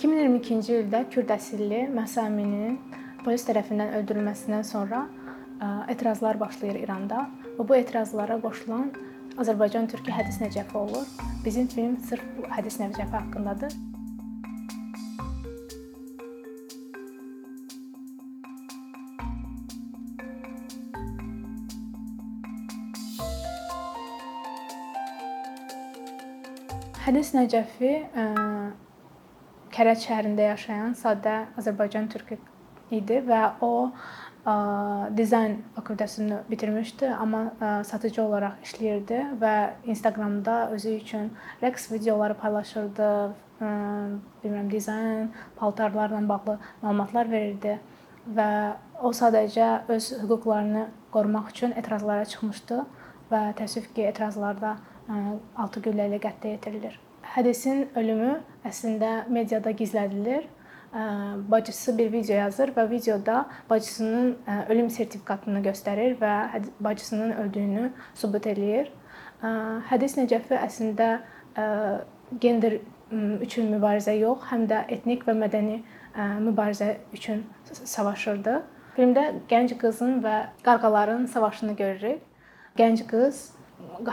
2022-ci ildə Kürd əsilli Məhsa Əminin polis tərəfindən öldürülməsindən sonra etirazlar başlayır İranda və bu etirazlara qoşulan Azərbaycan türkü Hədis Nəcəfi olur. Bizim film sırf bu Hədis Nəcəfi haqqındadır. Hədis Nəcəfi Kərəc şəhərində yaşayan sadə Azərbaycan türkü idi və o dizayn fakültəsini bitirmişdi, amma satıcı olaraq işləyirdi və Instagramda özü üçün rəqs videoları paylaşırdı, bilmirəm, dizayn, paltarlarla bağlı məlumatlar verirdi və o sadəcə öz hüquqlarını qorumaq üçün etirazlara çıxmışdı və təəssüf ki, etirazlarda 6 güllə ilə qətlə yetirilir. Hədisin ölümü əslində mediada gizlədilir. Bacısı bir video yazır və videoda bacısının ölüm sertifikatını göstərir və bacısının öldüyünü sübut eləyir. Hədis Nəcəfi əslində gender üçün mübarizə yox, həm də etnik və mədəni mübarizə üçün savaşırdı. Filmdə gənc qızın və qarğaların savaşını görürük. Gənc qız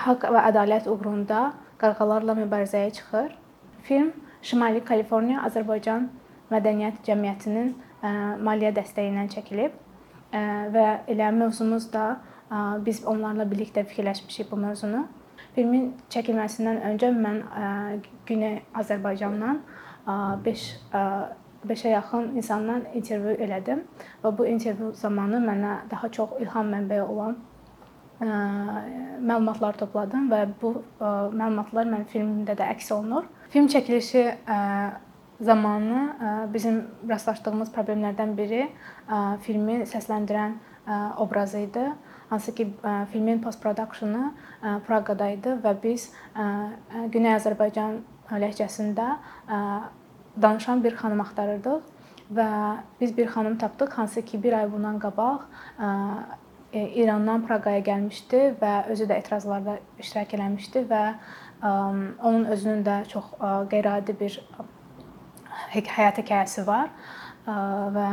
haqq və ədalət uğrunda qarğalarla mübarizəyə çıxır. Film Şimali Kaliforniya Azərbaycan Mədəniyyət Cəmiyyətinin maliyyə dəstəyi ilə çəkilib və elə mövzumuz da biz onlarla birlikdə fikirləşmişik bu mövzunu. Filmin çəkilməsindən öncə mən Güney Azərbaycandan 5 5-ə yaxın insanla intervyu elədim və bu intervyu zamanı mənə daha çox ilham mənbəyi olan məlumatlar topladım və bu məlumatlar mənim filmimdə də əks olunur. Film çəkilişi zamanı bizim rastlaşdığımız problemlərdən biri filmi səsləndirən obrazı idi. Hansı ki, filmin post productionu Praqada idi və biz Güney Azərbaycan ləhcəsində danışan bir xanım axtarırdıq və biz bir xanım tapdıq, hansı ki, 1 ay bundan qabaq İrandan Praqaya gəlmişdi və özü də etirazlarda iştirak eləmişdi və onun özünün də çox qeyri-adi bir həyat hekayəsi var. Və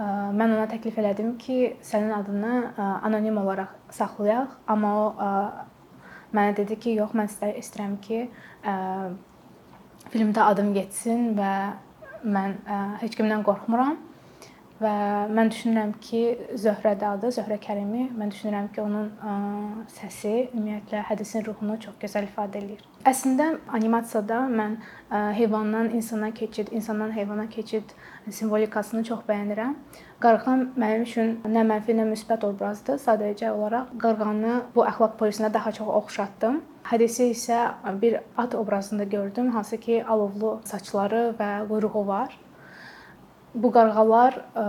mən ona təklif elədim ki, sənin adını anonim olaraq saxlayaq, amma o mənə dedi ki, yox, mən istəyirəm ki, filmdə adım getsin və mən heç kimdən qorxmuram və mən düşünürəm ki, Zöhrədə adı, Zöhrə Kərimi, mən düşünürəm ki, onun ə, səsi ümumiyyətlə hədisin ruhunu çox gözəl ifadə eləyir. Əslində animasiyada mən ə, heyvandan insana keçid, insandan heyvana keçid simvolikasını çox bəyənirəm. Qarğan mənim üçün nə mənfi, nə müsbət obrazdır. Sadəcə olaraq qarğanı bu əxlaq polisinə daha çox oxşatdım. Hədisi isə bir at obrazında gördüm, hansı ki, alovlu saçları və quyruğu var bu qarğalar e,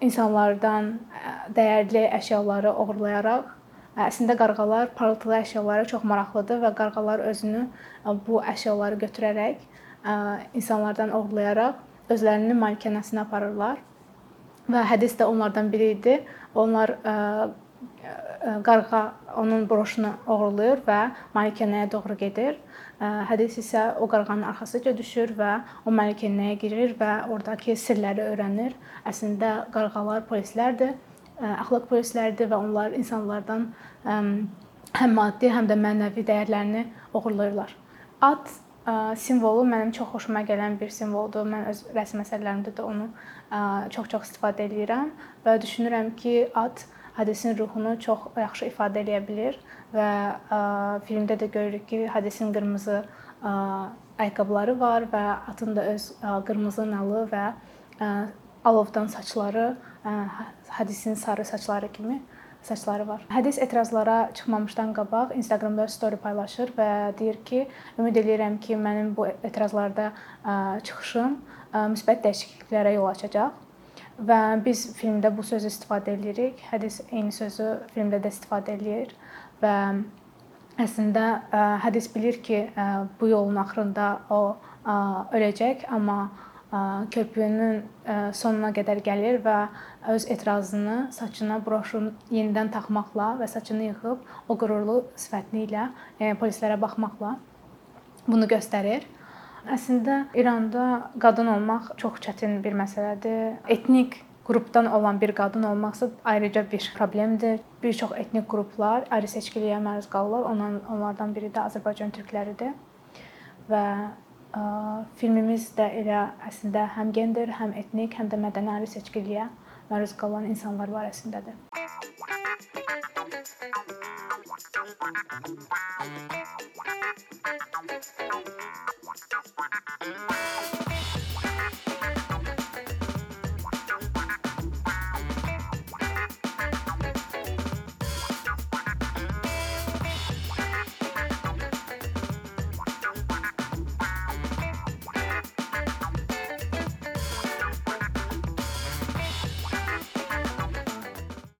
insanlardan e, dəyərli əşyaları oğurlayaraq e, əslində qarğalar parıltılı əşyalara çox maraqlıdır və qarğalar özünü bu əşyaları götürərək insanlardan oğurlayaraq özlərinin malikanəsinə aparırlar. Və hədis də onlardan biri idi. Onlar qarğa onun broşunu oğurlayır və malikanəyə doğru gedir. Hədis isə o qarğanın arxasınca düşür və o malikanəyə girir və ordakı sirləri öyrənir. Əslində qarğalar polislərdir, əxlaq polisləridir və onlar insanlardan həm maddi, həm də mənəvi dəyərlərini oğurlayırlar. At simvolu mənim çox xoşuma gələn bir simvoldur. Mən öz rəsm əsərlərimdə də onu çox-çox istifadə edirəm və düşünürəm ki, at hədisin ruhunu çox yaxşı ifadə edə bilər və ə, filmdə də görürük ki, hədisin qırmızı ə, ayaqqabıları var və atın da öz ə, qırmızı nalı və ə, alovdan saçları ə, hədisin sarı saçları kimi saçları var. Hədis etirazlara çıxmamışdan qabaq Instagramda story paylaşır və deyir ki, ümid edirəm ki, mənim bu etirazlarda ə, çıxışım ə, müsbət dəyişikliklərə yol açacaq və biz filmdə bu sözü istifadə edirik. Hədis eyni sözü filmdə də istifadə eləyir və əslində hədis bilir ki, bu yolun axırında o öləcək, amma körpüyünün sonuna qədər gəlir və öz etirazını saçına broşun yenidən taxmaqla və saçını yığıb o qürurlu sifəti ilə yəni polislərə baxmaqla bunu göstərir. Əslində İranda qadın olmaq çox çətin bir məsələdir. Etnik qrupdan olan bir qadın olmaqsa ayrıca bir problemdir. Bir çox etnik qruplar ayrı seçkiliyə məruz qalırlar. Onların onlardan biri də Azərbaycan türkləridir. Və ə, filmimiz də elə əslində həm gender, həm etnik, həm də mədəni ayrı seçkiliyə məruz qalan insanlar barəsindədir. Thank you. Mm-hmm.